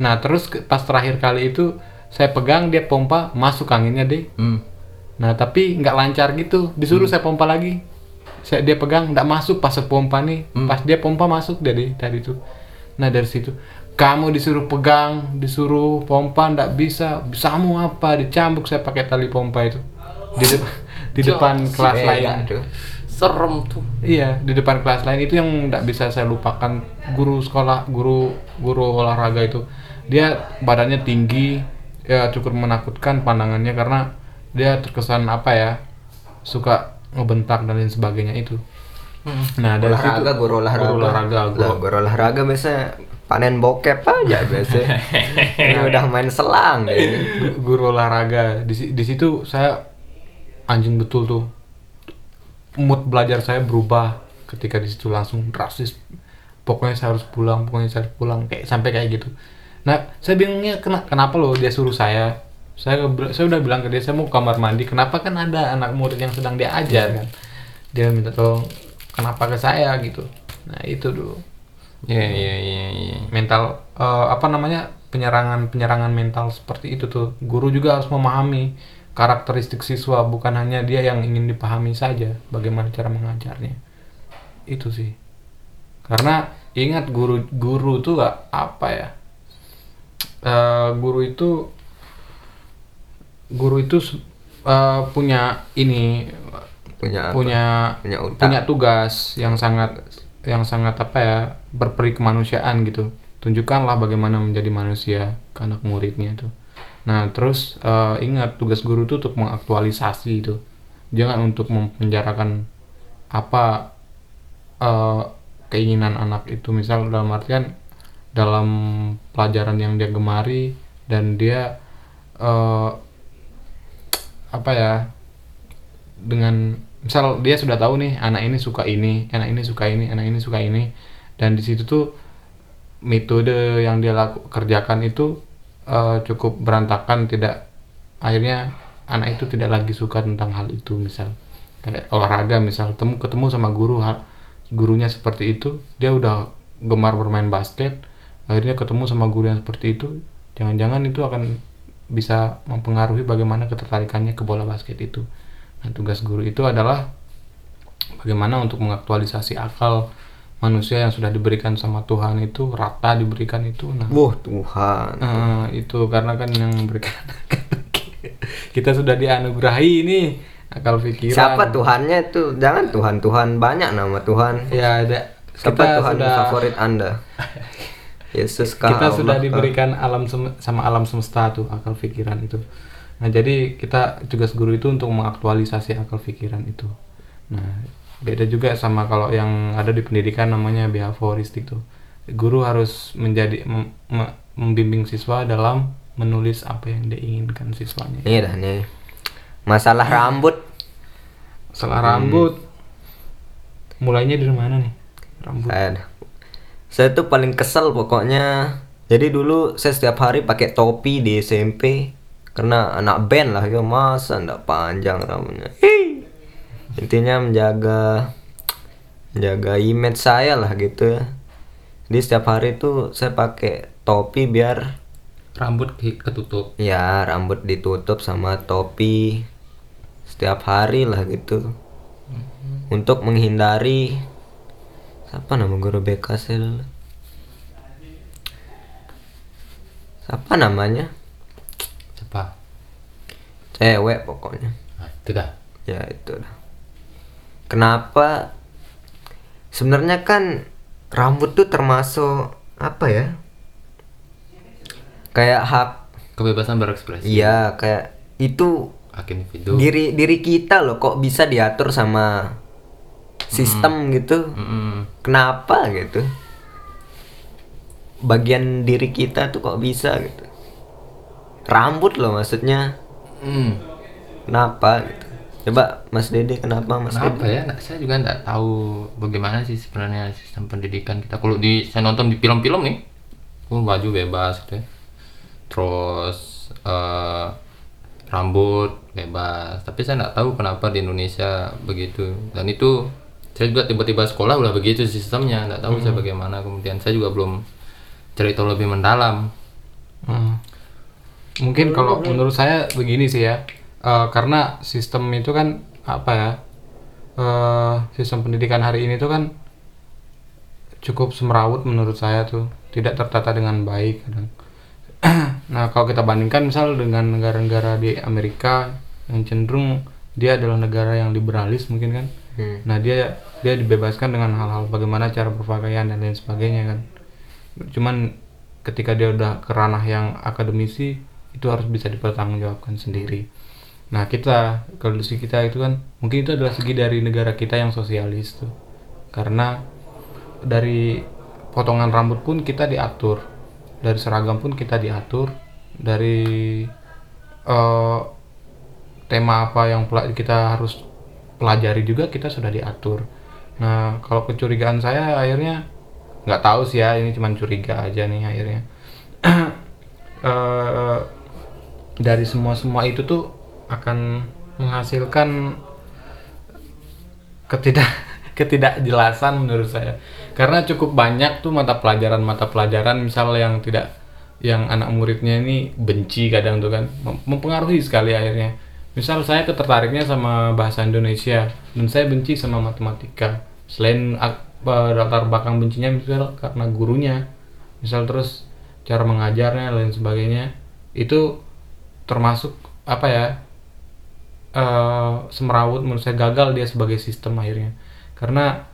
Nah terus pas terakhir kali itu saya pegang dia pompa masuk anginnya deh Hmm. nah tapi nggak lancar gitu. Disuruh saya pompa lagi. Saya dia pegang nggak masuk pas saya pompa nih. Pas dia pompa masuk deh deh tadi tuh. Nah dari situ. Kamu disuruh pegang disuruh pompa nggak bisa. Bisamu apa? Dicambuk saya pakai tali pompa itu. Di, de- di depan kelas Beda lain. tuh. Serem tuh. Iya, di depan kelas lain itu yang nggak bisa saya lupakan. Guru sekolah, guru guru olahraga itu. Dia badannya tinggi, ya cukup menakutkan pandangannya karena dia terkesan apa ya, suka ngebentak dan lain sebagainya itu. Nah, dari situ olahraga guru olahraga. Guru olahraga, Lah, guru- guru olahraga biasanya panen bokep aja biasanya ini udah main selang deh. Gu- guru olahraga. Di, si- di situ saya anjing betul tuh. Mood belajar saya berubah ketika di situ langsung drastis. Pokoknya saya harus pulang pokoknya saya harus pulang kayak sampai kayak gitu. Nah saya bingungnya kena, kenapa loh dia suruh saya? Saya saya udah bilang ke dia saya mau ke kamar mandi kenapa kan ada anak murid yang sedang diajar kan? Dia minta tolong kenapa ke saya? gitu. Nah itu dulu. Iya, iya, iya, iya. mental eh, apa namanya penyerangan penyerangan mental seperti itu tuh. Guru juga harus memahami karakteristik siswa bukan hanya dia yang ingin dipahami saja bagaimana cara mengajarnya. Itu sih. Karena ingat guru guru tuh gak apa ya. Eh, guru itu guru itu eh, punya ini punya apa? punya punya punya tugas yang sangat yang sangat apa ya berperi kemanusiaan gitu. Tunjukkanlah bagaimana menjadi manusia ke anak muridnya itu nah terus eh, ingat tugas guru itu untuk mengaktualisasi itu. Jangan untuk mempenjarakan apa eh, keinginan anak itu. Misal dalam artian dalam pelajaran yang dia gemari dan dia eh, apa ya dengan misal dia sudah tahu nih anak ini suka ini, anak ini suka ini, anak ini suka ini, dan di situ tuh metode yang dia laku, kerjakan itu eh, cukup berantakan, tidak akhirnya anak itu tidak lagi suka tentang hal itu misal. Kayak olahraga misal. Temu ketemu sama guru hal gurunya seperti itu. Dia udah gemar bermain basket. Akhirnya ketemu sama guru yang seperti itu. Jangan-jangan itu akan bisa mempengaruhi bagaimana ketertarikannya ke bola basket itu. Nah tugas guru itu adalah bagaimana untuk mengaktualisasi akal manusia yang sudah diberikan sama Tuhan itu rata diberikan itu nah. Wah Tuhan. Eh, itu karena kan yang memberikan kita sudah dianugerahi ini akal pikiran. Siapa Tuhannya itu? Jangan Tuhan Tuhan banyak nama Tuhan. Ya ada. Siapa Kita Tuhan sudah- favorit Anda? Yesus kah? kita sudah Allah kah? diberikan alam sem- sama alam semesta tuh akal pikiran itu. Nah jadi kita tugas guru itu untuk mengaktualisasi akal pikiran itu. Nah beda juga sama kalau yang ada di pendidikan namanya behavioristik tuh guru harus menjadi mem- me- membimbing siswa dalam menulis apa yang dia inginkan siswanya Ini dah nih. Masalah rambut. salah rambut mulainya dari mana nih rambut Saya, dah. saya tuh paling kesel pokoknya. Jadi dulu saya setiap hari pakai topi di SMP karena anak band lah ya masa ndak panjang rambutnya. Intinya menjaga menjaga image saya lah gitu ya. Jadi setiap hari tuh saya pakai topi biar Rambut ketutup. ya rambut ditutup sama topi setiap hari lah gitu untuk menghindari siapa nama guru BK saya dulu siapa namanya Siapa? cewek pokoknya Nah, itu dah. ya itu dah kenapa sebenarnya kan rambut tuh termasuk apa ya kayak hak Kebebasan berekspresi. iya kayak itu Hak individu. diri diri kita loh kok bisa diatur sama sistem gitu Mm-mm. kenapa gitu bagian diri kita tuh kok bisa gitu rambut loh maksudnya Hmm. kenapa gitu coba Mas Dede kenapa Mas Kenapa Dede ya? Nah, saya juga nggak tahu bagaimana sih sebenarnya sistem pendidikan kita. Kalau di saya nonton di film-film nih, oh, baju bebas gitu ya. Terus eh, rambut bebas. Tapi saya nggak tahu kenapa di Indonesia begitu. Dan itu saya juga tiba-tiba sekolah udah begitu sistemnya. Nggak tahu saya bagaimana. Kemudian saya juga belum cerita lebih mendalam. Hmm. Mungkin kalau menurut saya begini sih ya, Eh, karena sistem itu kan apa ya, eh, sistem pendidikan hari ini tuh kan cukup semrawut menurut saya tuh, tidak tertata dengan baik kadang. nah kalau kita bandingkan misal dengan negara-negara di Amerika yang cenderung dia adalah negara yang liberalis mungkin kan, Hmm. nah dia dia dibebaskan dengan hal-hal bagaimana cara berpakaian dan lain sebagainya kan cuman ketika dia udah ke ranah yang akademisi itu harus bisa dipertanggungjawabkan sendiri nah kita kalau kita itu kan mungkin itu adalah segi dari negara kita yang sosialis tuh. Karena dari potongan rambut pun kita diatur. Dari seragam pun kita diatur. Dari eh, tema apa yang kita harus pelajari juga kita sudah diatur. Nah kalau kecurigaan saya akhirnya nggak tahu sih ya ini cuman curiga aja nih akhirnya. Eh, dari semua semua itu tuh akan menghasilkan ketidak ketidakjelasan menurut saya. Karena cukup banyak tuh mata pelajaran mata pelajaran misal yang tidak yang anak muridnya ini benci kadang tuh kan mem- mempengaruhi sekali akhirnya. Misal saya ketertariknya sama bahasa Indonesia dan saya benci sama matematika. Selain latar belakang bencinya misal karena gurunya. Misal terus cara mengajarnya lain sebagainya. Itu termasuk apa ya eh semrawut menurut saya gagal dia sebagai sistem akhirnya. Karena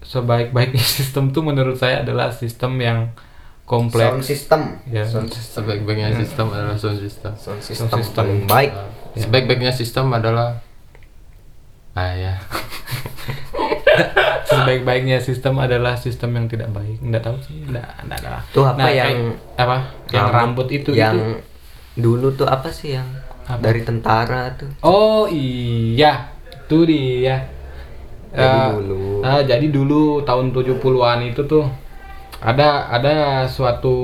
sebaik-baiknya sistem tuh menurut saya adalah sistem yang sound kompleks system. Ya. Sebaik-baiknya sistem adalah sound system. sound Sound system, system. paling baik. Sebaik-baiknya sistem adalah ah ya. sebaik-baiknya sistem adalah sistem yang tidak baik. Nggak tahu sih. Nggak nggak ada Tuh apa Nah, yang- kayak- apa? Yang rambut itu yang itu. dulu tuh apa sih yang Apa? dari tentara tuh Oh iya, itu dia. Jadi Eh, dulu. ah, jadi dulu tahun 70-an itu tuh ada ada suatu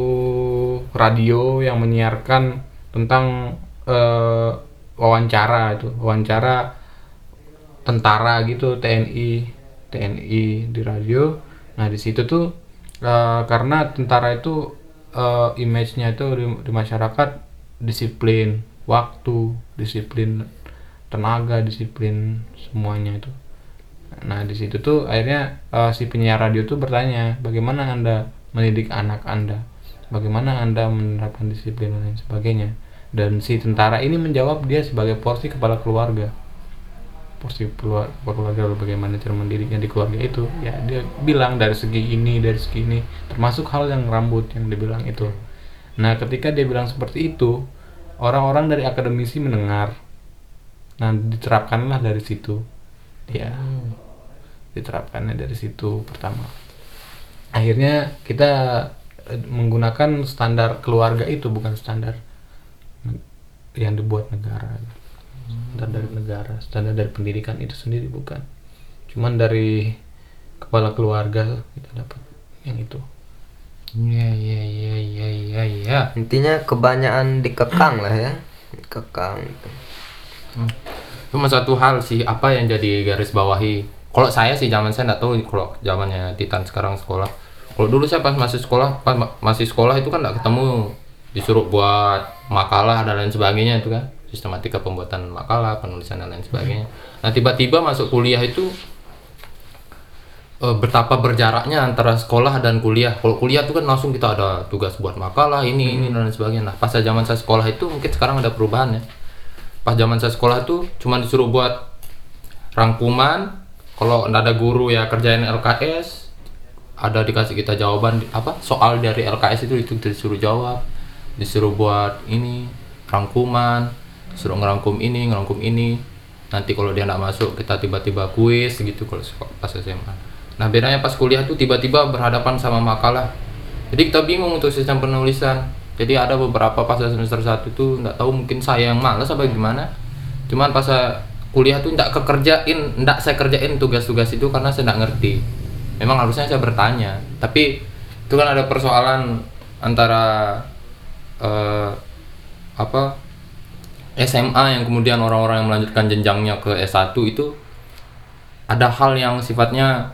radio yang menyiarkan tentang eh, wawancara itu, wawancara tentara gitu, TNI, TNI di radio. Nah, di situ tuh eh, karena tentara itu eh, image-nya itu di, di masyarakat disiplin waktu, disiplin tenaga, disiplin semuanya itu. Nah, di situ tuh akhirnya eh, si penyiar radio tuh bertanya, bagaimana Anda mendidik anak Anda? Bagaimana Anda menerapkan disiplin dan lain sebagainya? Dan si tentara ini menjawab dia sebagai porsi kepala keluarga. porsi keluar keluarga lu bagaimana cara mendidiknya di keluarga itu ya dia bilang dari segi ini dari segi ini termasuk hal yang rambut yang dia bilang itu nah ketika dia bilang seperti itu orang-orang dari akademisi mendengar. Nah diterapkanlah dari situ. Ya. Diterapkannya dari situ pertama. Akhirnya kita eh, menggunakan standar keluarga itu bukan standar yang dibuat negara. Standar dari negara standar dari pendidikan itu sendiri bukan. Cuman dari kepala keluarga kita dapat yang itu Iya iya iya iya iya iya. Intinya kebanyakan dikekang lah ya. Dikekang gitu. Cuma satu hal sih apa yang jadi garis bawahi. Kalau saya sih zaman saya nggak tahu kalau zamannya Titan sekarang sekolah. Kalau dulu saya pas masih sekolah, pas ma- masih sekolah itu kan nggak ketemu disuruh buat makalah dan lain sebagainya itu kan sistematika pembuatan makalah, penulisan dan lain sebagainya. Nah tiba-tiba masuk kuliah itu eh, betapa berjaraknya antara sekolah dan kuliah. Kalau kuliah itu kan langsung kita ada tugas buat makalah ini ini dan sebagainya. Nah pas zaman saya sekolah itu mungkin sekarang ada perubahan ya. Pas zaman saya sekolah itu cuma disuruh buat rangkuman. Kalau nggak ada guru ya kerjain LKS. Ada dikasih kita jawaban apa soal dari LKS itu itu disuruh jawab. Disuruh buat ini rangkuman, suruh ngerangkum ini, ngerangkum ini. Nanti kalau dia nggak masuk kita tiba-tiba kuis gitu kalau pas SMA. Nah bedanya pas kuliah tuh tiba-tiba berhadapan sama makalah. Jadi kita bingung untuk sistem penulisan. Jadi ada beberapa pas semester 1 tuh nggak tahu mungkin saya yang malas apa gimana. Cuman pas kuliah tuh nggak kekerjain, nggak saya kerjain tugas-tugas itu karena saya nggak ngerti. Memang harusnya saya bertanya, tapi itu kan ada persoalan antara eh, apa SMA yang kemudian orang-orang yang melanjutkan jenjangnya ke S1 itu ada hal yang sifatnya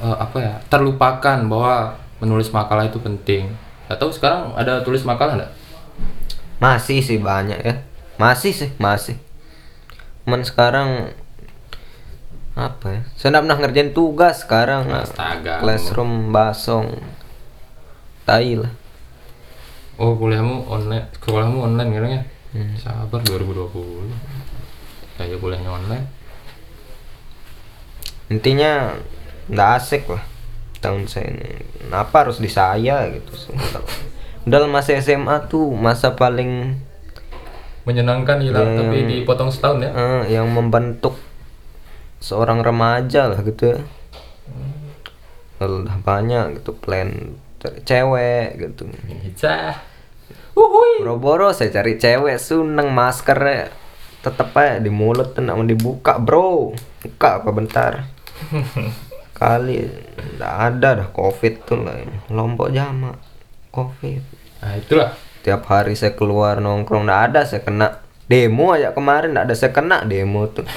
eh, apa ya terlupakan bahwa menulis makalah itu penting. Gak tahu sekarang ada tulis makalah nggak? Masih sih banyak ya. Masih sih, masih. Cuman sekarang apa ya? Saya nggak pernah ngerjain tugas sekarang. Astaga. Classroom basong. Tai lah. Oh kuliahmu online, sekolahmu online kan ya? Sabar 2020. Kayak kuliahnya online. Intinya nggak asik lah tahun saya ini. Kenapa harus di saya gitu? Udah masa SMA tuh masa paling Menyenangkan gila, Yang- tapi dipotong setahun ya. eh, yang membentuk seorang remaja lah gitu ya. Udah banyak gitu plan cari cewek gitu. Uhuy. Boro-boro saya cari cewek suneng maskernya tetep aja di mulut mau dibuka bro buka apa bentar kali ada dah covid tuh lah lombok jama covid Nah itulah. tiap hari saya keluar nongkrong nggak ada saya kena demo aja kemarin nggak ada saya kena demo tuh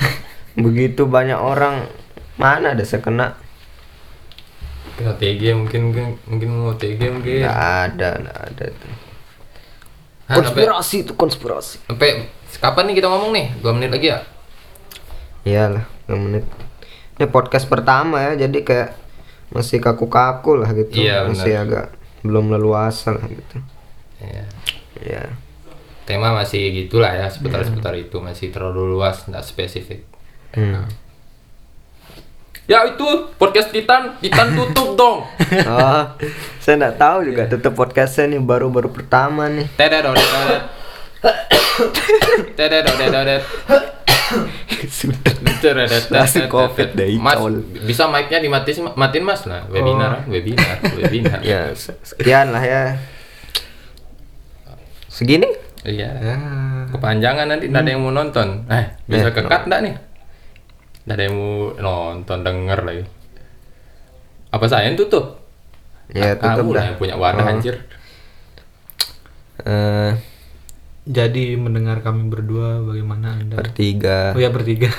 begitu banyak orang mana ada saya kena Kena TG mungkin mungkin mungkin mau TG mungkin. nggak ada nggak ada tuh. Hah, sampai, konspirasi itu konspirasi sampai kapan nih kita ngomong nih? Dua menit lagi ya? Iyalah, 2 menit. Ini podcast pertama ya, jadi kayak masih kaku-kaku lah gitu. Iya, masih agak belum leluasa lah gitu. Iya. Ya. Tema masih gitulah ya seputar-seputar itu masih terlalu luas, nggak spesifik. Hmm. Ya itu podcast Titan, Titan tutup dong. Oh, saya nggak tahu juga tutup podcastnya nih baru-baru pertama nih. Langsung covid deh, Mas, bisa mic-nya dimatiin matiin Mas lah. Webinar, webinar, webinar. Ya, se- sekian lah ya. Segini? Iya. Ya. Kepanjangan nanti nggak ada yang mau nonton. Eh, bisa Eh, kekat nggak nih? Nggak ada yang mau nonton, denger lagi. Apa saya yang tutup? Ya, tutup Kamu lah yang punya wadah Oh. anjir. Eh, jadi mendengar kami berdua bagaimana anda bertiga. oh ya bertiga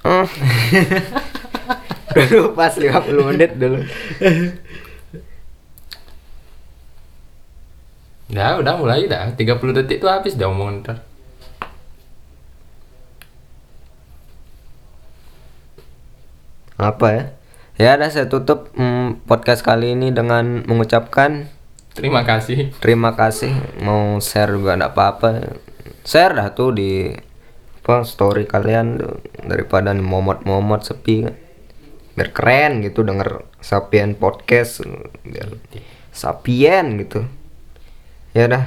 Oh. Dulu pas 50 menit dulu. Nah, udah mulai dah. 30 detik tuh habis dah omongan ntar. apa ya ya udah saya tutup mm, podcast kali ini dengan mengucapkan Terima kasih. Terima kasih mau share juga enggak apa-apa. Share dah tuh di apa story kalian tuh, daripada momot-momot sepi. Biar keren gitu denger Sapien podcast biar Sapien gitu. Ya dah.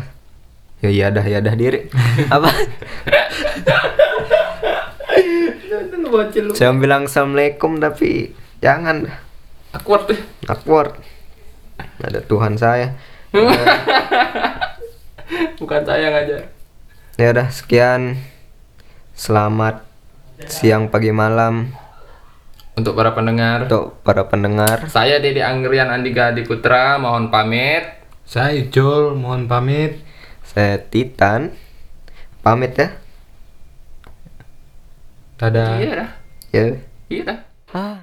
Ya ya dah ya dah diri. apa? Saya bilang assalamualaikum tapi jangan. Awkward deh. awkward. Ada Tuhan saya. Bukan saya aja. Ya udah sekian. Selamat siang pagi malam Untuk para pendengar, untuk para pendengar. saya Dede Anggrian Andika Adi Putra mohon pamit. Saya Icul, mohon pamit. Saya Titan. Pamit ya. Dadah. Iya dah. Ya. Iya dah. Ah.